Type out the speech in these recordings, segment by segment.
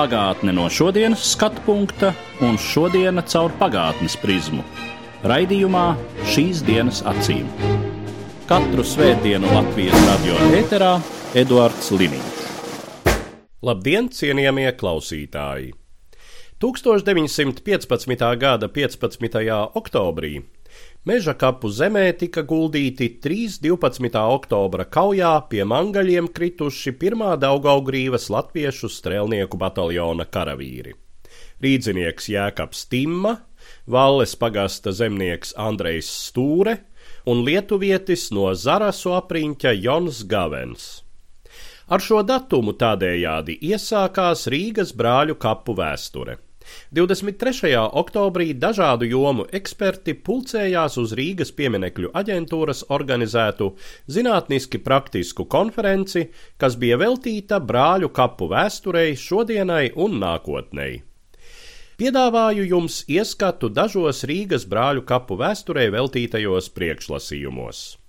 Pagātne no šodienas skatu punkta un šodienas caur pagātnes prizmu. Raidījumā šīs dienas acīm. Katru svētdienu Latvijas radio eterā Eduards Liniņš. Labdien, cienījamie klausītāji! 1915. gada 15. oktobrī Meža kapu zemē tika guldīti trīs 12. oktobra kaujā pie mangaļiem krituši pirmā Daugaugrīvas latviešu strēlnieku bataljona karavīri. Rīdzinieks Jēkabs Timma, Valles pagasta zemnieks Andrejs Stūre un lietuvietis no Zarasu apriņķa Jons Gavens. Ar šo datumu tādējādi iesākās Rīgas brāļu kapu vēsture. 23. oktobrī dažādu jomu eksperti pulcējās uz Rīgas pieminekļu aģentūras organizētu zinātniski praktisku konferenci, kas bija veltīta brāļu kapu vēsturei, šodienai un nākotnei. Piedāvāju jums ieskatu dažos Rīgas brāļu kapu vēsturei veltītajos priekšlasījumos.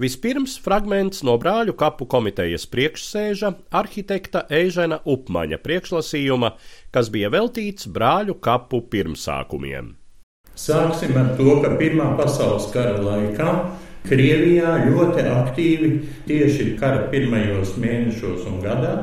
Vispirms fragments no brāļu kapu komitejas priekšsēža arhitekta Eižena Upmaņa priekšlasījuma, kas bija veltīts brāļu kapu pirmsākumiem. Sāksim ar to, ka Pirmā pasaules kara laikā Krievijā ļoti aktīvi tieši kara pirmajos mēnešos un gadā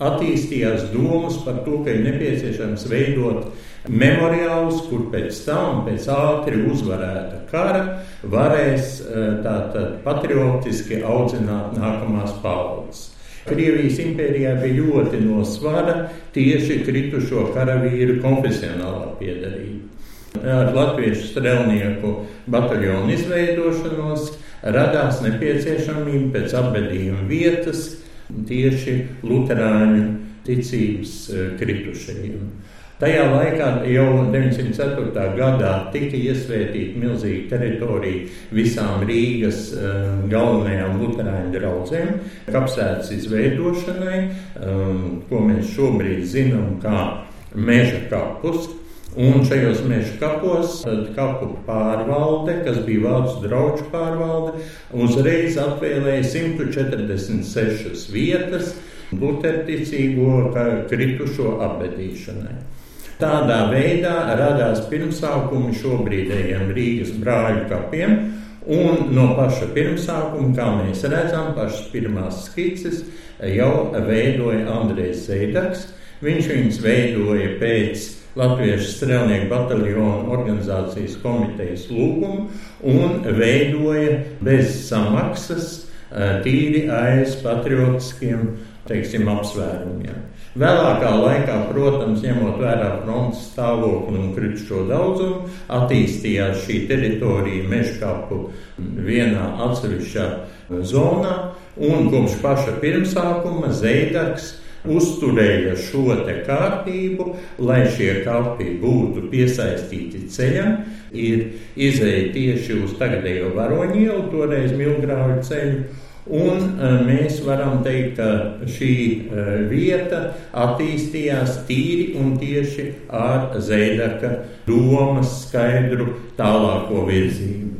attīstījās domas par to, ka ir nepieciešams veidot memoriālus, kur pēc tam, pēc ātri uzvarēta kara, varēs eh, tātad patriotiski audzināt nākamās paudzes. Krievijas impērijā bija ļoti nosvara tieši kritušo karavīru konfesionālā piedarība. Ar latviešu strelnieku bataljonu izveidošanos radās nepieciešamība pēc apbedījuma vietas tieši luterāņu ticības eh, kritušajiem. Tajā laikā jau 904. gadā tika iesvētīta milzīga teritorija visām Rīgas um, galvenajām luterāņu draugiem, kapsētas izveidošanai, um, ko mēs šobrīd zinām kā meža kapus. Un šajos meža kapos kapu pārvalde, kas bija Vācu draugu pārvalde, uzreiz atvēlēja 146 vietas luterticīgo kritušo apbedīšanai. Tādā veidā radās pirmsākumi šobrīdējiem Rīgas brāļu kapiem, un no paša pirmsākuma, kā mēs redzam, pašas pirmās skices jau veidoja Andrejs Zeidaks. Viņš viņus veidoja pēc Latviešu strēlnieku bataljonu organizācijas komitejas lūgumu un veidoja bez samaksas tīri aiz patriotiskiem teiksim, apsvērumiem. Vēlākā laikā, protams, ņemot vērā frontes stāvokli un kritušo daudzumu, attīstījās šī teritorija mežkapu vienā atsevišķā zonā, un kopš paša pirmsākuma Zeidaks uzturēja šo kārtību, lai šie kapi būtu piesaistīti ceļam, ir izēja tieši uz tagadējo varoņielu, toreiz Milgrāvu ceļu Un e, mēs varam teikt, ka šī e, vieta attīstījās tīri un tieši ar Zēdaka domas skaidru tālāko virzību.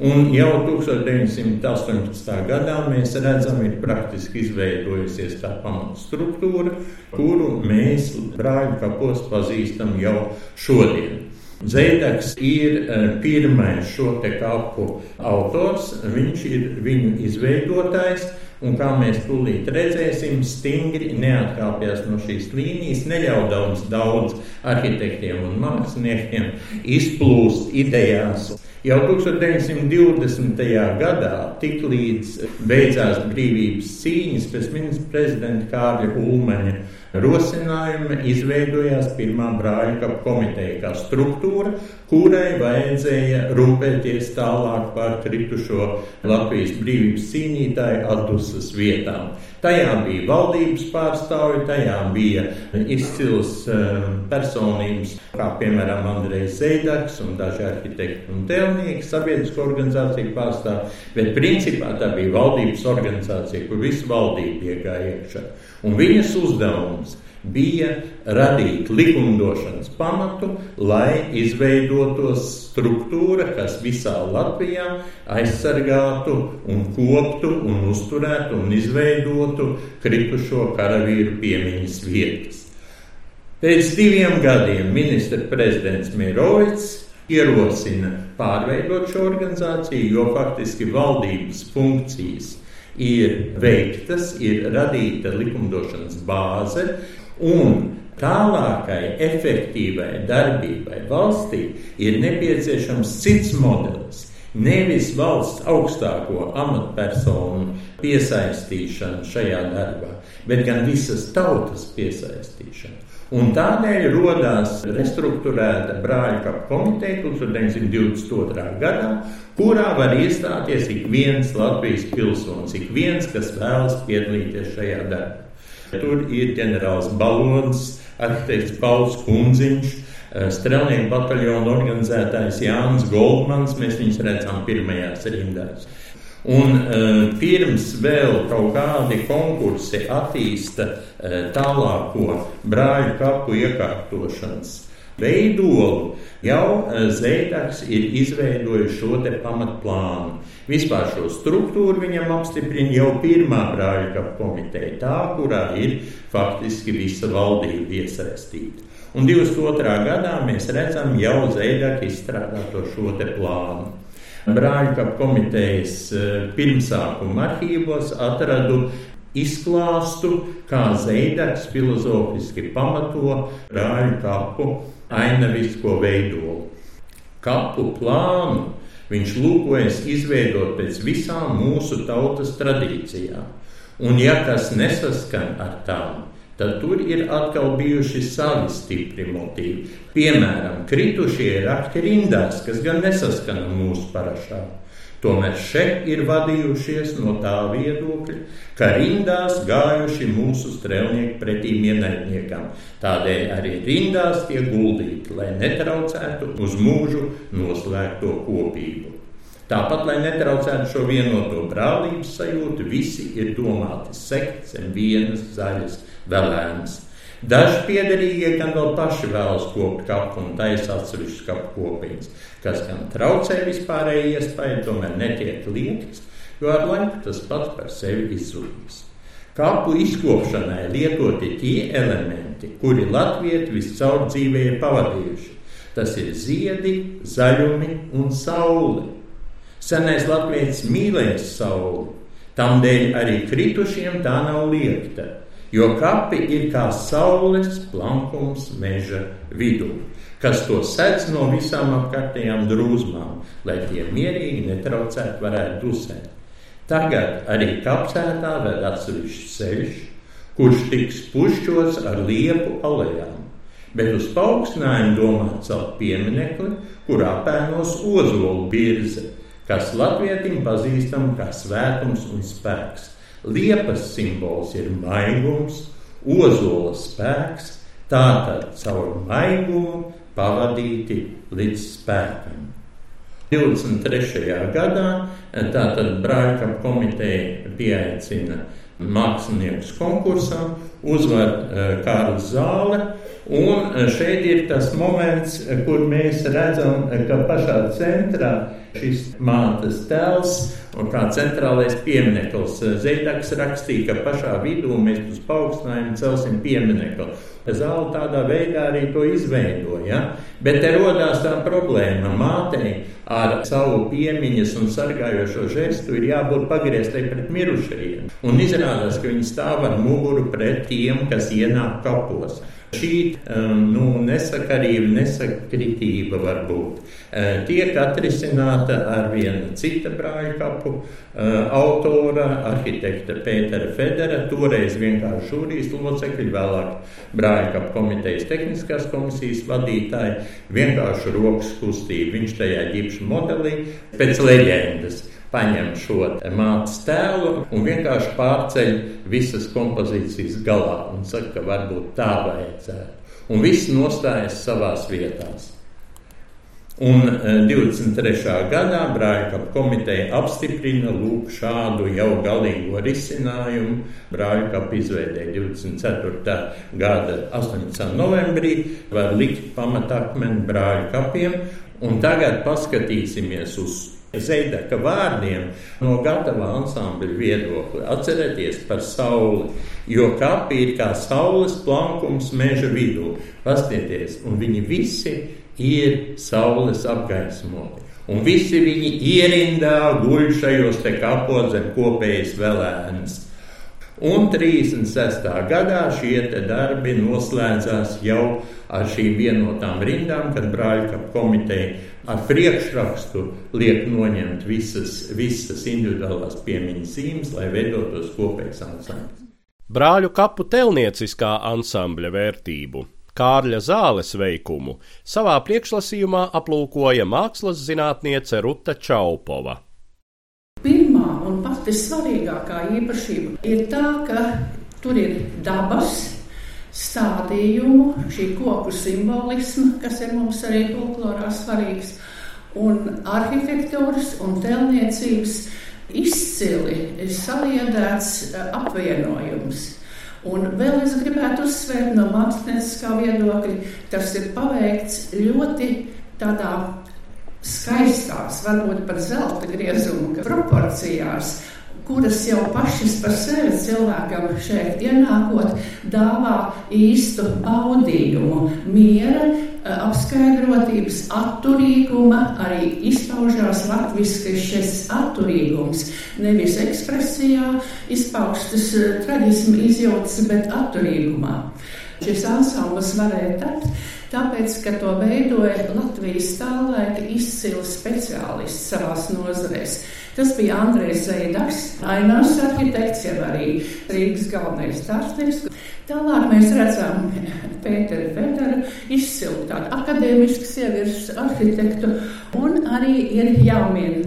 Un jau 1918. gadā mēs redzam, ir praktiski izveidojusies tā pamatstruktūra, kuru mēs brāļu kapos pazīstam jau šodien. Zēdaks ir e, pirmais šo te kapu autors, viņš ir viņu izveidotājs. Un kā mēs tūlīt redzēsim, stingri neatkāpjas no šīs līnijas, neļaudams daudz arhitektiem un māksliniekiem izplūst idejās. Jau 1920. gadā, tiklīdz beidzās brīvības cīņas pēc ministra prezidenta Kārļa Ulmaņa rosinājuma izveidojās pirmā brāļa komiteja kā struktūra, kurai vajadzēja rūpēties tālāk par kritušo Latvijas brīvības cīnītāju statuses vietām. Tajā bija valdības pārstāvi, tajā bija izcils um, personības, kā piemēram Andrejs Zeidaks un daži arhitekti un tēlnieki, sabiedrisko organizāciju pārstāvi, bet principā tā bija valdības organizācija, kur visu valdību iegāja iekšā. Un viņas uzdevums bija radīt likumdošanas pamatu, lai izveidotos struktūra, kas visā Latvijā aizsargātu un koptu un uzturētu un izveidotu kritušo karavīru piemiņas vietas. Pēc diviem gadiem ministra prezidents Mirovics ierosina pārveidot šo organizāciju, jo faktiski valdības funkcijas ir veiktas, ir radīta likumdošanas bāze, Un tālākai efektīvai darbībai valstī ir nepieciešams cits modelis. Nevis valsts augstāko amatpersonu piesaistīšana šajā darbā, bet gan visas tautas piesaistīšana. Un tādēļ radās restruktūrēta brāļa komiteja 1922. gadā, kurā var iestāties ik viens Latvijas pilsonis, ik viens, kas vēlas piedalīties šajā darbā. Tur ir ģenerālis Balons, arhitekts Pauls Kunziņš, eh, strelnieku bataljona organizētājs Jānis Goldmans. Mēs viņus redzam pirmajās rindās. Un uh, pirms vēl kaut kādi konkursi attīsta uh, tālāko brāļu kapu iekārtošanas veidolu, jau Zēdaks ir izveidojis šo te pamatplānu. Vispār šo struktūru viņam apstiprina jau pirmā brāļa komiteja, tā, kurā ir faktiski visa valdība iesaistīta. Un 22. gadā mēs redzam jau Zēdaka izstrādāto šo plānu. Brāļa komitejas eh, pirmsākuma arhīvos atradu izklāstu, kā Zeidaks filozofiski pamato brāļu kapu ainavisko veidolu. Kapu plānu Viņš lūkojas izveidot pēc visām mūsu tautas tradīcijām. Un, ja kas nesaskan ar tām, tad tur ir atkal bijuši savi stipri motīvi. Piemēram, kritušie rakti rindās, kas gan nesaskana mūsu parašām. Tomēr šeit ir vadījušies no tā viedokļa, ka rindās gājuši mūsu strēlnieki pretī ienaidniekam. Tādēļ arī rindās tiek guldīti, lai netraucētu uz mūžu noslēgto kopību. Tāpat, lai netraucētu šo vienoto brālības sajūtu, visi ir domāti sekt zem vienas zaļas velēnas. Daži piederīgie gan vēl paši vēlas kopt kapu un taisa atsevišķas kapu kopiņas, kas gan traucē vispārēji iespēju, tomēr netiek liekts, jo ar laiku tas pats par sevi izzudīs. Kapu izkopšanai lietoti tie elementi, kuri latvieti viscaur dzīvē ir pavadījuši. Tas ir ziedi, zaļumi un saule. Senais latviečs mīlēs sauli, tamdēļ arī kritušiem tā nav liekta jo kapi ir kā saules plankums meža vidū, kas to sedz no visām apkārtējām drūzmām, lai tie mierīgi netraucētu varētu dusēt. Tagad arī kapsētā vēl atsevišķs ceļš, kurš tiks pušķots ar liepu alejām, bet uz paaugstinājumu domāt celt pieminekli, kurā pēnos ozolu birze, kas latvietim pazīstam kā svētums un spēks – Liepas simbols ir maigums, ozola spēks, tātad caur maigumu pavadīti līdz spēkam. 23. gadā tātad Brāļa komiteja pieaicina māksliniekus konkursam, uzvar uh, Kārlis Zāle. Un eh, šeit ir tas moments, kur mēs redzam, ka pašā centrā šis mātes tēls Un kā centrālais piemineklis Zeidaks rakstīja, ka pašā vidū mēs uz paaugstinājumu celsim pieminekli. Zāle tādā veidā arī to izveidoja. Ja? Bet te rodās tā problēma. Mātei ar savu piemiņas un sargājošo žestu ir jābūt pagrieztai pret mirušajiem. Un izrādās, ka viņi stāv ar muguru pret tiem, kas ienāk kapos. Šī um, nu, nesakarība, nesakritība varbūt uh, tiek atrisināta ar vienu citu brāļu kapu uh, autora, arhitekta Pētera Federa, toreiz vienkārši žūrijas locekļi, vēlāk brāļu kapu komitejas tehniskās komisijas vadītāji, vienkārši rokas kustība. Viņš tajā ģipša modelī pēc leģendas paņem šo mātes tēlu un vienkārši pārceļ visas kompozīcijas galā un saka, ka varbūt tā vajadzētu. Un viss nostājas savās vietās. Un 23. E, gadā Brāļkapa komiteja apstiprina lūk šādu jau galīgo risinājumu. Brāļkapa izveidēja 24. gada 18. novembrī, var likt pamatakmeni brāļkapiem, un tagad paskatīsimies uz Zeidaka vārdiem no gatavā ansambļa viedokļa. Atcerieties par sauli, jo kapi ir kā saules plankums meža vidū. Pastieties, un viņi visi ir saules apgaismoti. Un visi viņi ierindā guļ šajos te kapos zem kopējas velēnas. Un 36. gadā šie darbi noslēdzās jau ar šīm vienotām rindām, kad brāļkapa komiteja ar priekšrakstu liek noņemt visas, visas individuālās piemiņas zīmes, lai veidotos kopējs ansamblis. Brāļu kapu telnieciskā ansambļa vērtību Kārļa Zāles veikumu savā priekšlasījumā aplūkoja mākslas zinātniece Ruta Čaupova. Svarīgākā īpašība ir tā, ka tur ir dabas stādījumu, šī koku simbolisma, kas ir mums arī folklorā svarīgs, un arhitektūras un telniecības izcili saliedēts apvienojums. Un vēl es gribētu uzsvērt no mākslinieckā viedokļa, tas ir paveikts ļoti tādā skaistās, varbūt pat zelta griezuma proporcijās, kuras jau pašas par sevi cilvēkam šeit ienākot, dāvā īstu baudījumu, miera, eh, apskaidrotības, atturīguma, arī izpaužās latviski šis atturīgums. Nevis ekspresijā izpaustas eh, traģisma izjūtas, bet atturīgumā. Šis ansamblis varēja tapt, tāpēc, ka to veidoja Latvijas tālaika izcils speciālists savās nozarēs. Tas bija Andrejs Zeidaks, Ainārs arhitekts, jau arī Rīgas galvenais stāstnieks. Tālāk mēs redzam Pēteru Federu, izcilu tādu akadēmisku sieviešu arhitektu, un arī ir jāmin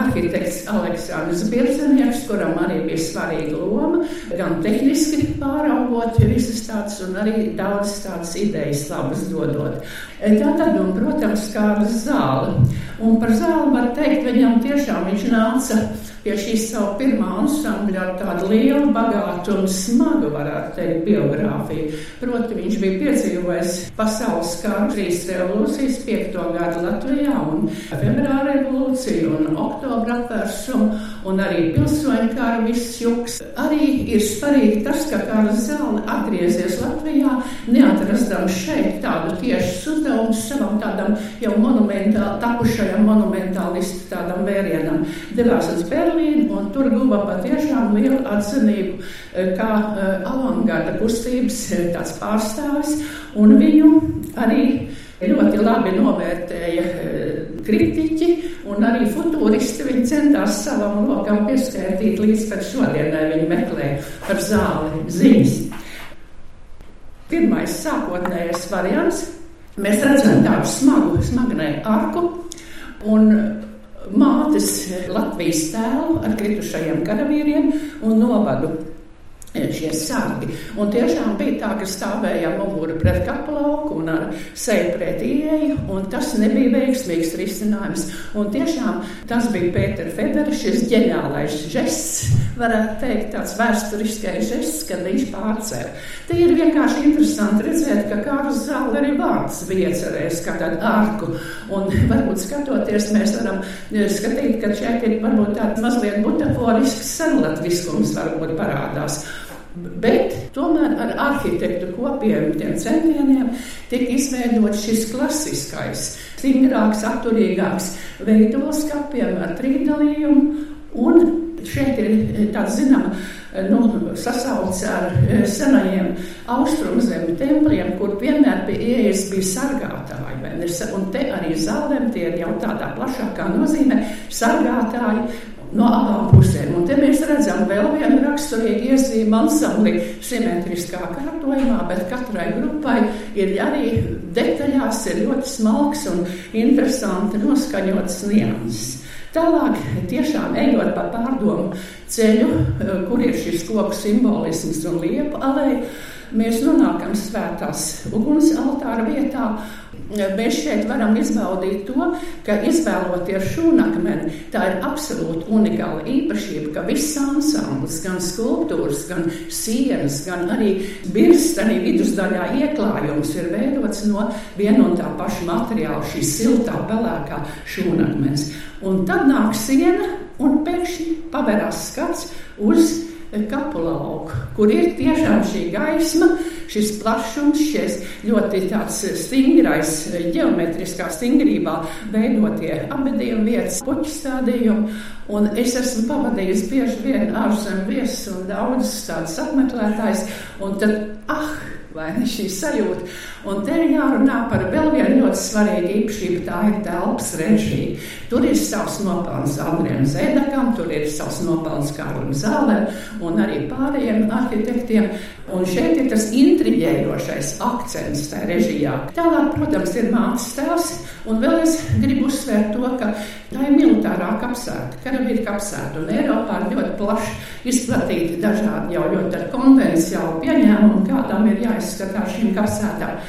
arhitekts Aleksandrs Birzanieks, kuram arī bija svarīga loma, gan tehniski pāraugot visas tādas, un arī daudz tādas idejas labas dodot. Tātad, un, protams, Kārlis Zāle. Un par Zāli var teikt, viņam tiešām viņš nāca pie šīs savu pirmā ansambļa ar tādu lielu, bagātu un smagu, varētu teikt, biogrāfiju. Proti, viņš bija piedzīvojis pasaules kāru, trīs revolūcijas, piekto gadu Latvijā un februāra revolūciju un oktobra apvērsumu un arī pilsoņu kāru viss juks. Arī ir svarīgi tas, ka Kārlis Zāle atgriezies Latvijā, neatrastams šeit tādu tiešu uzdevumu savam tādam jau monumentāli, tapušajam monumentālistu tādam vērienam. Devās uz Berlīnu, un tur guva patiešām lielu atzinību eh, kā eh, avangarda kustības eh, tāds pārstāvis, un viņu arī ļoti labi novērtēja kritiķi un arī futūristi. Viņi centās savam lokam pieskaitīt līdz pat šodienai viņi meklē par zāli ziņas. Pirmais sākotnējais variants. Mēs redzam tādu smagu, smagnēju arku, un mātes Latvijas tēlu ar kritušajiem karavīriem un novadu šie sargi. Un tiešām bija tā, ka stāvējām muguru pret kapelauku un ar seju pret ieeju, un tas nebija veiksmīgs risinājums. Un tiešām tas bija Pētera Federa šis ģeniālais žests, varētu teikt, tāds vēsturiskais žests, kad viņš pārcēla. Te ir vienkārši interesanti redzēt, ka Kārls Zāle arī vārds bija iecerējis kā tādu ārku, un varbūt skatoties, mēs varam skatīt, ka šeit ir varbūt tāds mazliet butaforisks senlatviskums varbūt parādās. Bet tomēr ar arhitektu kopiem tiem centieniem tika izveidots šis klasiskais, stingrāks, atturīgāks veidos kapiem ar trīdalījumu. Un šeit ir tāds zināms nu, sasauce ar eh, senajiem austrumzemju templiem, kur vienmēr pie ieejas bija sargātāji. Un te arī zālēm tie ir jau tādā plašākā nozīmē sargātāji no abām pusēm. Un te mēs redzam vēl vienu raksturīgu iezīmi ansambli simetriskā kārtojumā, bet katrai grupai ir arī detaļās ir ļoti smalks un interesanti noskaņots nianses. Tālāk, tiešām ejot pa pārdomu ceļu, kur ir šis koku simbolisms un liepa alēja, mēs nonākam svētās uguns altāra vietā Mēs šeit varam izbaudīt to, ka izvēloties šūnakmeni, tā ir absolūti unikāla īpašība, ka viss ansamblis, gan skulptūras, gan sienas, gan arī birstanī vidusdaļā ieklājums ir veidots no viena un tā paša materiāla, šī siltā, pelēkā šūnakmens. Un tad nāk siena un pēkšņi paverās skats uz kapulauku, kur ir tiešām šī gaisma, šis plašums, šis ļoti tāds stingrais, ģeometriskā stingrībā veidotie abedījuma vietas, puķu stādījumi. Un es esmu pavadījis bieži vien ārzemju viesus un daudzus tādus apmeklētājus, un tad, ah, vai ne šī sajūta. Un te ir jārunā par vēl vienu ļoti svarīgu īpašību, tā ir telpas režija. Tur ir savs nopelns Andriem Zēdakam, tur ir savs nopelns Kārlim Zālēm un arī pārējiem arhitektiem. Un šeit ir tas intriģējošais akcents tajā režijā. Tālāk, protams, ir mākslas tēls, un vēl es gribu uzsvērt to, ka tā ir militārā kapsēta, karavīra kapsēta, un Eiropā ir ļoti plaši izplatīti dažādi jau ļoti konvenciāli pieņēmumi, kādām ir jāizskatās šīm kapsētām.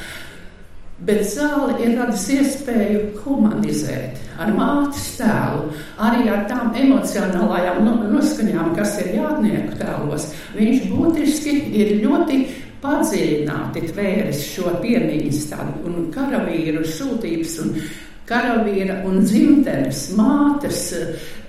Bet zāle ir radis iespēju humanizēt ar mātes tēlu, arī ar tām emocionālajām noskaņām, kas ir jātnieku tēlos. Viņš būtiski ir ļoti padziļināti tvēris šo piemiņas tādu un karavīru sūtības un karavīra un dzimtenes mātes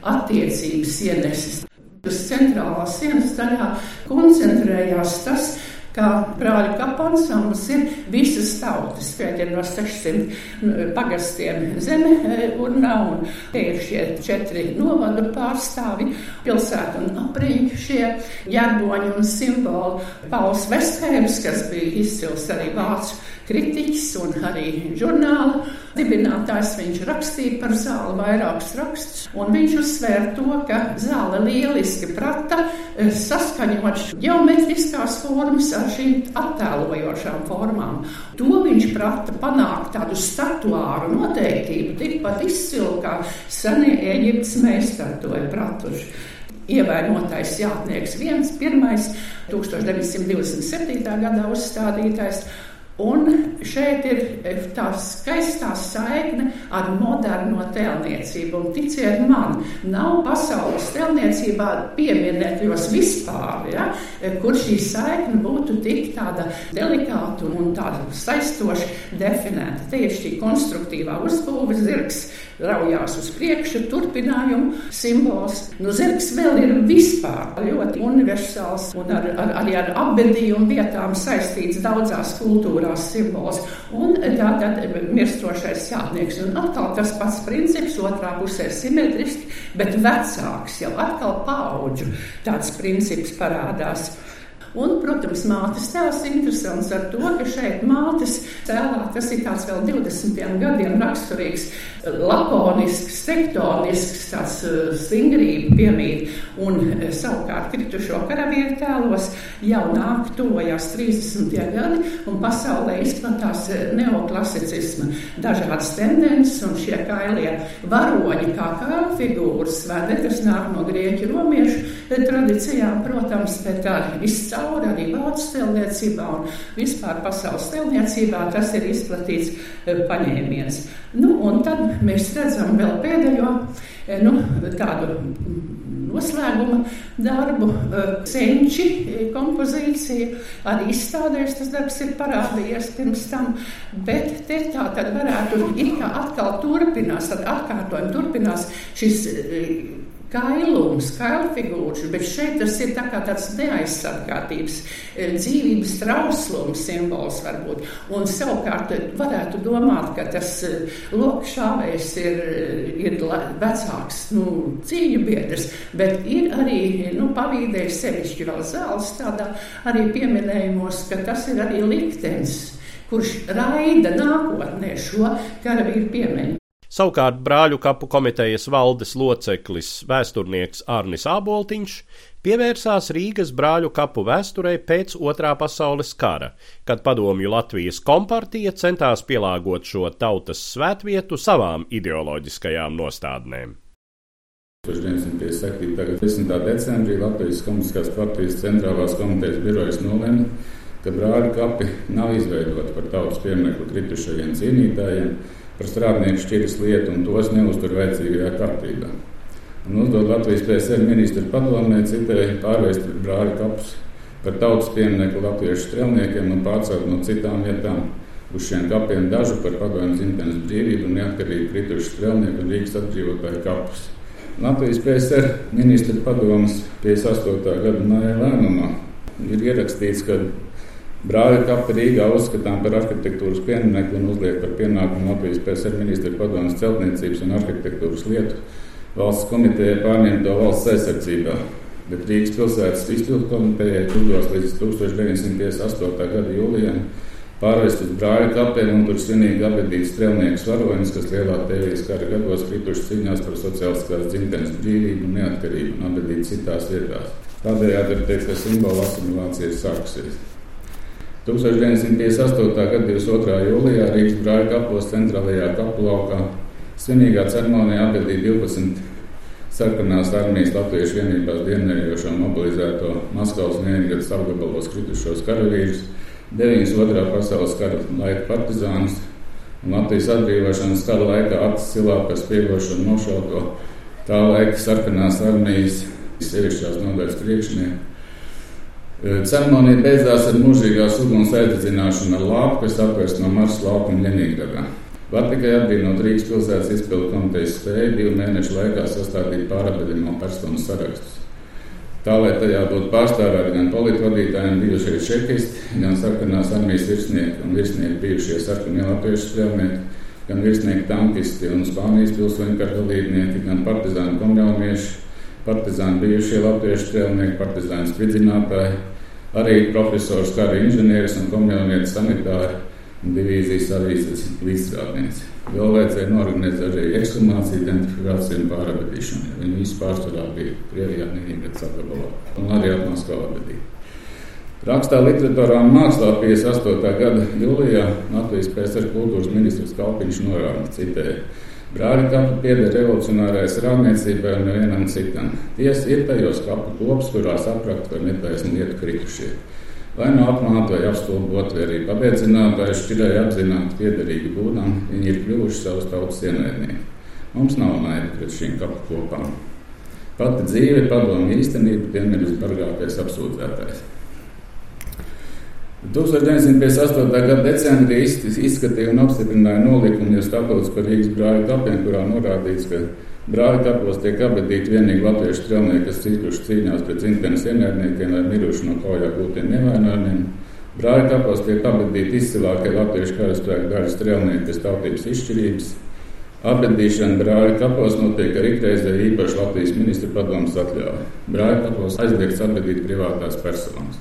attiecības ienesis. Uz centrālās sienas daļā koncentrējās tas, kā brāļu kapansambls ir visas tautas. Ir no 600 pagastiem zeme e, urnā, un te ir šie četri novadu pārstāvi, pilsētu un apriņu šie ģerboņi un simboli. Pauls Vestheims, kas bija izcils arī vācu kritiķis un arī žurnāla dibinātājs, viņš rakstīja par zāli vairākus rakstus, un viņš uzsvēra to, ka zāle lieliski prata e, saskaņot geometriskās formas ar šīm attēlojošām formām. To viņš prata panākt tādu statuāru noteiktību, tikpat izcilu kā senie Eģiptes meistari to ir pratuši ievainotais jātnieks viens, pirmais 1927. gadā uzstādītais, Un šeit ir e, tā skaistā saikne ar moderno tēlniecību. Un, ticiet man, nav pasaules tēlniecībā pieminētajos vispār, ja, e, kur šī saikne būtu tik tāda delikāta un tāda saistoša definēta. Ir šī konstruktīvā uzbūves zirgs, raujās uz priekšu, turpinājumu simbols. Nu, zirgs vēl ir vispār ļoti universāls un ar, ar, arī ar apbedījumu vietām saistīts daudzās kultūrās simbols. Un tātad mirstošais jātnieks. Un atkal tas pats princips, otrā pusē simetriski, bet vecāks jau atkal paudžu tāds princips parādās. Un, protams, mātes tēls ir interesants ar to, ka šeit mātes tēlā tas ir tāds vēl 20. gadiem raksturīgs, lakonisks, tektonisks, tāds uh, stingrība piemīt. Un uh, savukārt kritušo karavīru tēlos jau nāk tojās 30. gadi un pasaulē izplatās uh, neoklasicisma dažādas tendences un šie kailie varoņi kā kailu figūras, vai ne, kas nāk no grieķu romiešu tradīcijām, protams, bet arī izcēlās cauri arī vācu stelniecībā un vispār pasaules stelniecībā tas ir izplatīts e, paņēmiens. Nu, un tad mēs redzam vēl pēdējo e, nu, tādu noslēguma darbu, e, senči kompozīciju. Arī izstādēs tas darbs ir parādījies pirms tam, bet te tā tad varētu it kā atkal turpinās, tad atkārtojumi turpinās šis kailums, kailfigūrs, bet šeit tas ir tā kā tāds neaizsargātības, e, dzīvības trauslums simbols varbūt. Un savukārt varētu domāt, ka tas e, lokšāvējs ir, ir vecāks, nu, cīņu biedrs, bet ir arī, nu, pavīdējis sevišķi vēl zāles tādā arī pieminējumos, ka tas ir arī liktenis, kurš raida nākotnē šo karavīru piemiņu. Savukārt brāļu kapu komitejas valdes loceklis vēsturnieks Arnis Āboltiņš pievērsās Rīgas brāļu kapu vēsturei pēc Otrā pasaules kara, kad padomju Latvijas kompartija centās pielāgot šo tautas svētvietu savām ideoloģiskajām nostādnēm. 1957. gada 10. decembrī Latvijas Komunistiskās partijas centrālās komitejas birojas nolēma, ka brāļu kapi nav izveidoti par tautas pieminiektu kritušajiem cīnītājiem, par strādnieku šķiras lietu un tos neuztur vajadzīgajā kārtībā. Un uzdod Latvijas PSR ministra padomē citēji pārvērst brāļu kapus par tautas pieminiektu latviešu strelniekiem un pārcelt no citām vietām uz šiem kapiem dažu par padomju dzimtenes brīvību un neatkarību kritušu strelnieku un Rīgas atdzīvotāju kapus. Latvijas PSR ministra padomas 58. gada māja lēmumā ir ierakstīts, ka Brāļa kapa Rīgā uzskatām par arhitektūras pieminiektu un uzliek par pienākumu Latvijas PSR ministra padomus celtniecības un arhitektūras lietu valsts komitejai pārņemt to valsts aizsardzībā. Bet Rīgas pilsētas izpildu komitejai turos līdz 1958. gada jūlijam pārvest uz brāļa kapiem un tur svinīgi apbedīt strelnieku varoņus, kas lielā tēvijas kara gados krituši cīņās par sociālistiskās dzimtenes brīvību un neatkarību un apbedīt citās vietās. Tādējādi ir teikt, ka simbola asimilācija ir sākusies. 1958. gada 22. jūlijā Rīgas brāļa kapos centrālajā kapu laukā svinīgā ceremonijā apbedīja 12 sarkanās armijas latviešu vienībās dienējošo mobilizēto Maskavas vienīgās apgabalos kritušos karavīrus, 9. otrā pasaules kara laika partizānus un Latvijas atbrīvošanas kara laikā acis silā pēc piegošanu nošauto tā laika sarkanās armijas sevišķās nodaļas priekšnieku Ceremonija beidzās ar mūžīgās uguns aizdedzināšanu ar lāpu, kas apvērst no Marsas laukuma Leningradā. Var tikai apbrīnot Rīgas pilsētas izpildu komitejas spēju divu mēnešu laikā sastādīt pārapgadījumā personu sarakstus. Tā, lai tajā būtu pārstāvēti gan politvadītāji, bijušie čekisti, gan sarkanās armijas virsnieki un virsnieki bijušie sarkanie latviešu strēlnieki, gan virsnieki tankisti un Spānijas pilsoņu kara dalībnieki, gan partizāni komjaunieši, partizāni bijušie latviešu strēlnieki, partizāni spridzinātāji, arī profesors, kara inženieris un komjaunietis sanitāri divīzijas avīzes līdzstrādnieci. Vēl vajadzēja norganizēt arī ekshumāciju, identifikāciju un pārabedīšanu. Viņi visi pārsvarā bija Krievijā, Nīderlandes apgabalā un arī Maskavā bedīja. Rakstā literatūrā un mākslā 58. gada jūlijā Latvijas PSR kultūras ministrs Kalpiņš norāda, citēja, Brāļa kapa pieder revolucionārai rāmniecībai un nevienam citam. Tiesa ir tajos kapu kops, kurās aprakt vai netaisni lietu kritušie. Vai nu apmāti vai apstulbot, vai arī pabeigdzināti, vai šķirai apzināti piederīgi būdam, viņi ir kļuvuši savus tautas ienaidnieki. Mums nav naida pret šīm kapu kopām. Pati dzīve, padomu īstenība, tiem ir visbargākais apsūdzētājs. 1958. gada decembrī izskatīja un apstiprināja nolikumu statūtus par Rīgas brāļu kapiem, kurā norādīts, ka brāļu kapos tiek apbedīti vienīgi latviešu strelnieki, kas cīkuši cīņās pret dzimtenes ienaidniekiem vai miruši no kaujā gūtiem nevainojumiem. Brāļu kapos tiek apbedīti izcilākie latviešu karaspēka daļu strelnieki pēc tautības izšķirības. Apbedīšana brāļu kapos notiek ar ikreizēju īpašu Latvijas ministra padomus atļauju. Brāļu kapos aizliegts apbedīt privātās personas.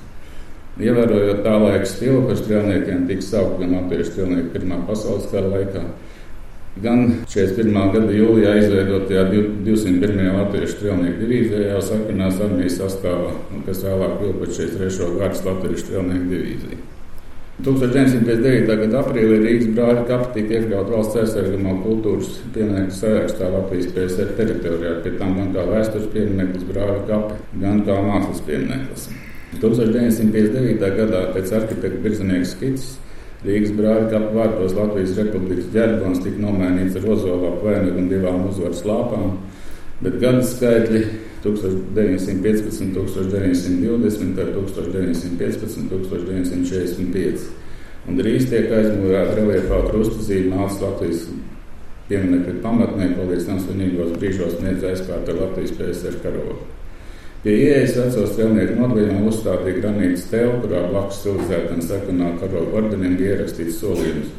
Ievērojot tā laika stilu, ka strēlniekiem tika saukt gan latviešu strēlnieki Pirmā pasaules kara laikā, gan 41. gada jūlijā izveidotajā 201. latviešu strēlnieku divīzijā sarkanās armijas sastāvā, kas vēlāk kļuva par 43. gadas latviešu strēlnieku divīziju. 1959. gada aprīlī Rīgas brāļa kapa tika iekļauta valsts aizsargāmā kultūras pieminiektu sarakstā Latvijas PSR teritorijā, pie tam gan kā vēstures piemineklis brāļa kapa, gan kā mākslas piemineklis. 1959. gadā pēc arhitekta Birzanieka skices Rīgas brāļa kapu vārtos Latvijas Republikas ģerbons tika nomainīts ar ozola apvainogu un divām uzvaras lāpām, bet gada skaitļi 1915, 1920, 1915, 1945. Un drīz tiek aizmūrēta reliefā krustazīme mācas Latvijas pieminekļu pamatnē, palīdz tam svinīgos brīžos sniedz aizpārt ar Latvijas PSR karogu. Pie ieejas veco strēlnieku nodevām uzstādīja granīta stela, kurā blakus civilizētam sarkanā karoga ordenim bija ierakstīts solījums.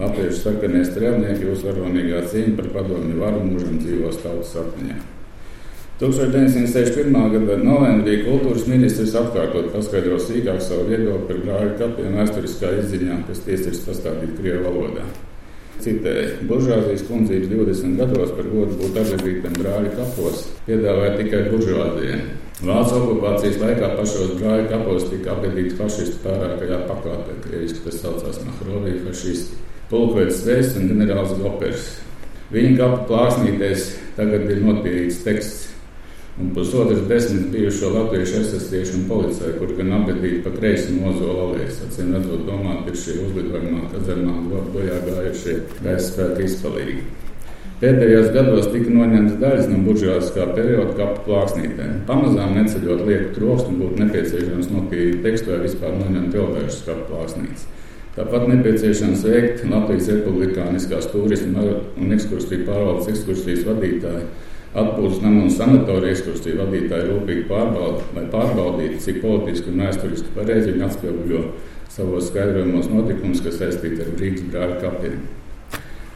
Latviešu sarkanie strēlnieki jūs varonīgā cīņa par padomju varu mūžam dzīvos tautas atmiņā. 1961. gada novembrī kultūras ministrs atkārtot paskaidro sīkāk savu viedokli par brāļu kapiem vēsturiskā izziņā, kas tiesa ir sastādīta Krievu valodā. Citēji, buržāzijas kundzības 20 gados par godu būt atradītiem brāļu kapos piedāvāja tikai buržāzija. Vācu okupācijas laikā pašos brāļu kapos tika apbedīti fašisti pārākajā pakāpē, krieviski tas saucās Mahrovija fašisti. Pulkvedis Veiss un ģenerālis Gopers. Viņa kapu plāksnītēs tagad ir notīrīts teksts un pusotras desmit bijušo latviešu esastiešu un policiju, kur gan apbedīti pa kreisi nozola alējas. Acīm redzot, domāt, ir šie uzlidojumā kazarmā bojā gājušie gaisa spēka izpalīgi. Pēdējos gados tika noņemtas daļas no buržāziskā perioda kapu plāksnītēm. Pamazām neceļot lieku troksni, būtu nepieciešams notīrīt tekstu vai vispār noņemt dažas kapu plāksnītes. Tāpat nepieciešams veikt Latvijas Republikāniskās turisma un ekskursiju pārvaldes ekskursijas vadītāju Atpūtas namu un sanatoriju ekskursiju vadītāji rūpīgi pārbauda, lai pārbaudītu, cik politiski un vēsturiski pareizi viņi atspoguļo savos skaidrojumos notikumus, kas saistīti ar Rīgas brāļu kapiem.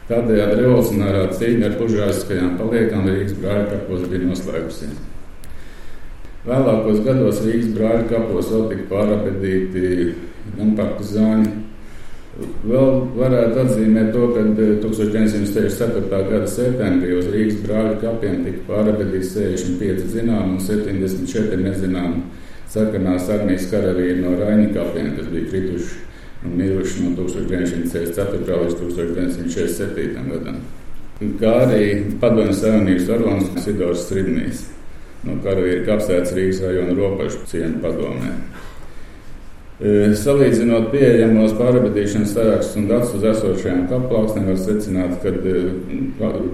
Tādējādi revolucionārā cīņa ar buržāziskajām paliekām Rīgas brāļu kapos bija noslēgusies. Vēlākos gados Rīgas brāļu kapos vēl tika pārabedīti gan partizāņi, Vēl varētu atzīmēt to, ka 1964. Eh, gada septembrī uz Rīgas brāļu kapiem tika pārabedīti 65 zināmi un 74 nezināmi sarkanās armijas karavīri no Raini kapiem, kas bija krituši un miruši no 1964. līdz 1947. gadam. Kā arī Padomju Savienības varonis Sidors Stridnīs no karavīra kapsēts Rīgas rajona robežu cienu padomē. E, salīdzinot pieejamos pārabadīšanas sarakstus un datus uz esošajām kaplauksnēm, var secināt, ka e,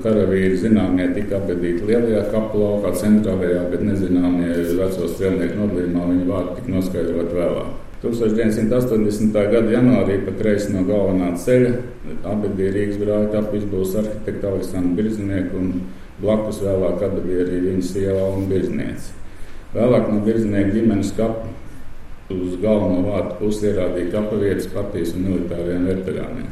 karavīri zināmie tika apbedīti lielajā kaplaukā, centrālajā, bet nezināmie veco strēlnieku nodalījumā viņa vārdi tika noskaidrot vēlāk. 1980. gada janvārī pa kreisi no galvenā ceļa abadīja Rīgas brāļa kapu izbūves arhitekta Aleksandra Birznieku un blakus vēlāk abadīja arī viņas sieva un birzniece. Vēlāk no birznieka ģimenes kapu uz galveno vārtu pusi ierādīja kapavietas partijas un militāriem veterāniem.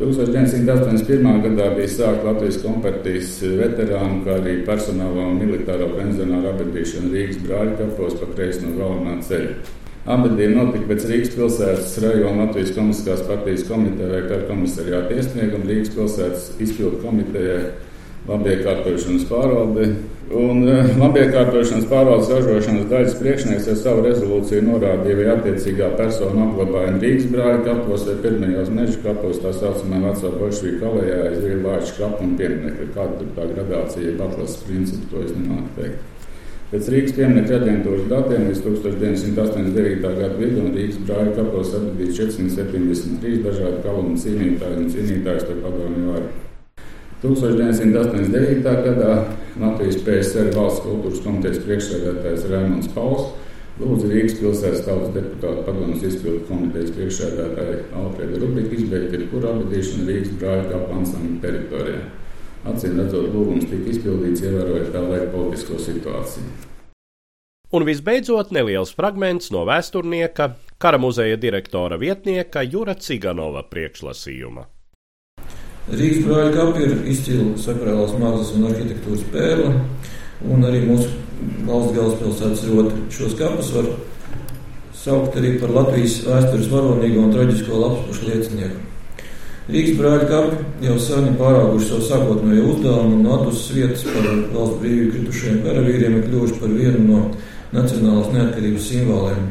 1981. gadā bija sākta Latvijas kompartijas veterānu, kā arī personālā un militāro pensionāru abadīšana Rīgas brāļu kapos pa kreisi no galvenā ceļa. Abadība notika pēc Rīgas pilsētas rajona Latvijas komunistiskās partijas komitejai, kā komisariāta iesniegumu Rīgas pilsētas izpildu komitejai labiekārtošanas pārvalde. Un labiekārtošanas pārvaldes ražošanas daļas priekšnieks ar savu rezolūciju norādīja, vai attiecīgā persona apglabājuma Rīgas brāļa kapos vai pirmajos meža kapos, tā saucamā vecā bolševika kalējā, aiz Rīgvāča kapu un pieminiekta. Kāda tur tā gradācija, ja atlases principu, to es nemāku teikt. Pēc Rīgas pieminiekta aģentūras datiem līdz 1989. gada vidum Rīgas brāļa kapos atradīts 473 dažādi kalnu cīnītāji un cīnītājs par padomju varu. 1989. gadā Latvijas PSR valsts kultūras komitejas priekšsēdētājs Raimons Pauls lūdza Rīgas pilsētas tautas deputātu padomus izpildu komitejas priekšsēdētāju Alfredu Rubiku izbeigt jebkuru abadīšanu Rīgas brāļu kapu ansambļu teritorijā. Acīm redzot, lūgums tika izpildīts, ievērojot tā laika politisko situāciju. Un visbeidzot, neliels fragments no vēsturnieka, kara muzeja direktora vietnieka Jura Ciganova priekšlasījuma. Rīgas brāļa kapi ir izcila sakrālās mākslas un arhitektūras pērle, un arī mūsu valsts galvaspilsētas roti. Šos kapus var saukt arī par Latvijas vēstures varonīgo un traģisko lapspušu liecinieku. Rīgas brāļa kapi jau sen ir pārāguši savu sākotnējo uzdevumu un no atusas vietas par valsts brīvību kritušajiem karavīriem ir kļuvuši par vienu no nacionālās neatkarības simboliem.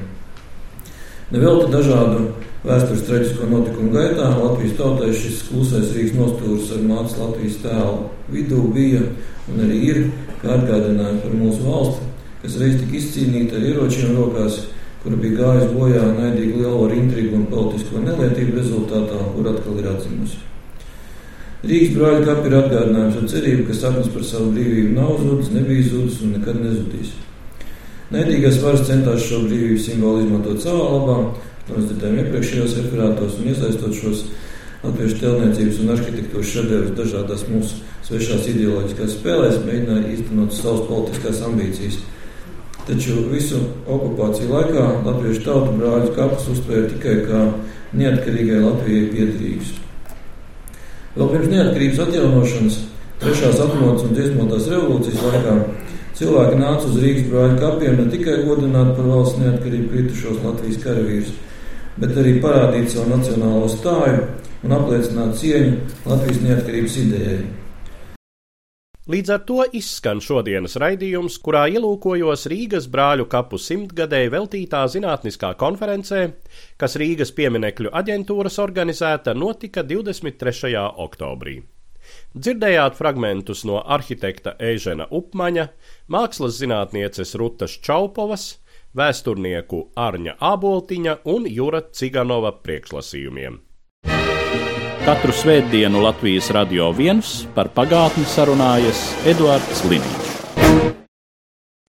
Nevelti dažādu Vēstures traģisko notikumu gaitā Latvijas tautai šis klusais Rīgas nostūris ar mātes Latvijas tēlu vidū bija un arī ir atgādinājums par mūsu valsti, kas reiz tika izcīnīta ar ieročiem rokās, kura bija gājusi bojā naidīgu lielvaru intrigu un politisko nelietību rezultātā, kur atkal ir atzimusi. Rīgas brāļa kapi ir atgādinājums ar cerību, ka sapnis par savu brīvību nav zudis, nebija zudis un nekad nezudīs. Naidīgais varas centās šo brīvību simbolu izmantot savā labā, Mēs dzirdējām iepriekšējos referātos un iesaistot šos latviešu tēlniecības un arhitektūras šedevrus dažādās mūsu svešās ideoloģiskās spēlēs, mēģināja īstenot savas politiskās ambīcijas. Taču visu okupāciju laikā latviešu tautu brāļus kapus uztvēra tikai kā neatkarīgai Latvijai piederīgus. Vēl pirms neatkarības atjaunošanas, trešās atmodas un dziesmotās revolūcijas laikā cilvēki nāca uz Rīgas brāļu kapiem ne tikai godināt par valsts neatkarību kritušos Latvijas karavīrus, bet arī parādīt savu nacionālo stāju un apliecināt cieņu Latvijas neatkarības idejai. Līdz ar to izskan šodienas raidījums, kurā ielūkojos Rīgas brāļu kapu simtgadēji veltītā zinātniskā konferencē, kas Rīgas pieminekļu aģentūras organizēta notika 23. oktobrī. Dzirdējāt fragmentus no arhitekta Eižena Upmaņa, mākslas zinātnieces Rutas Čaupovas, vēsturnieku Arņa Āboltiņa un Jura Ciganova priekšlasījumiem. Katru svētdienu Latvijas radio viens par pagātni sarunājas Eduards Liniņš.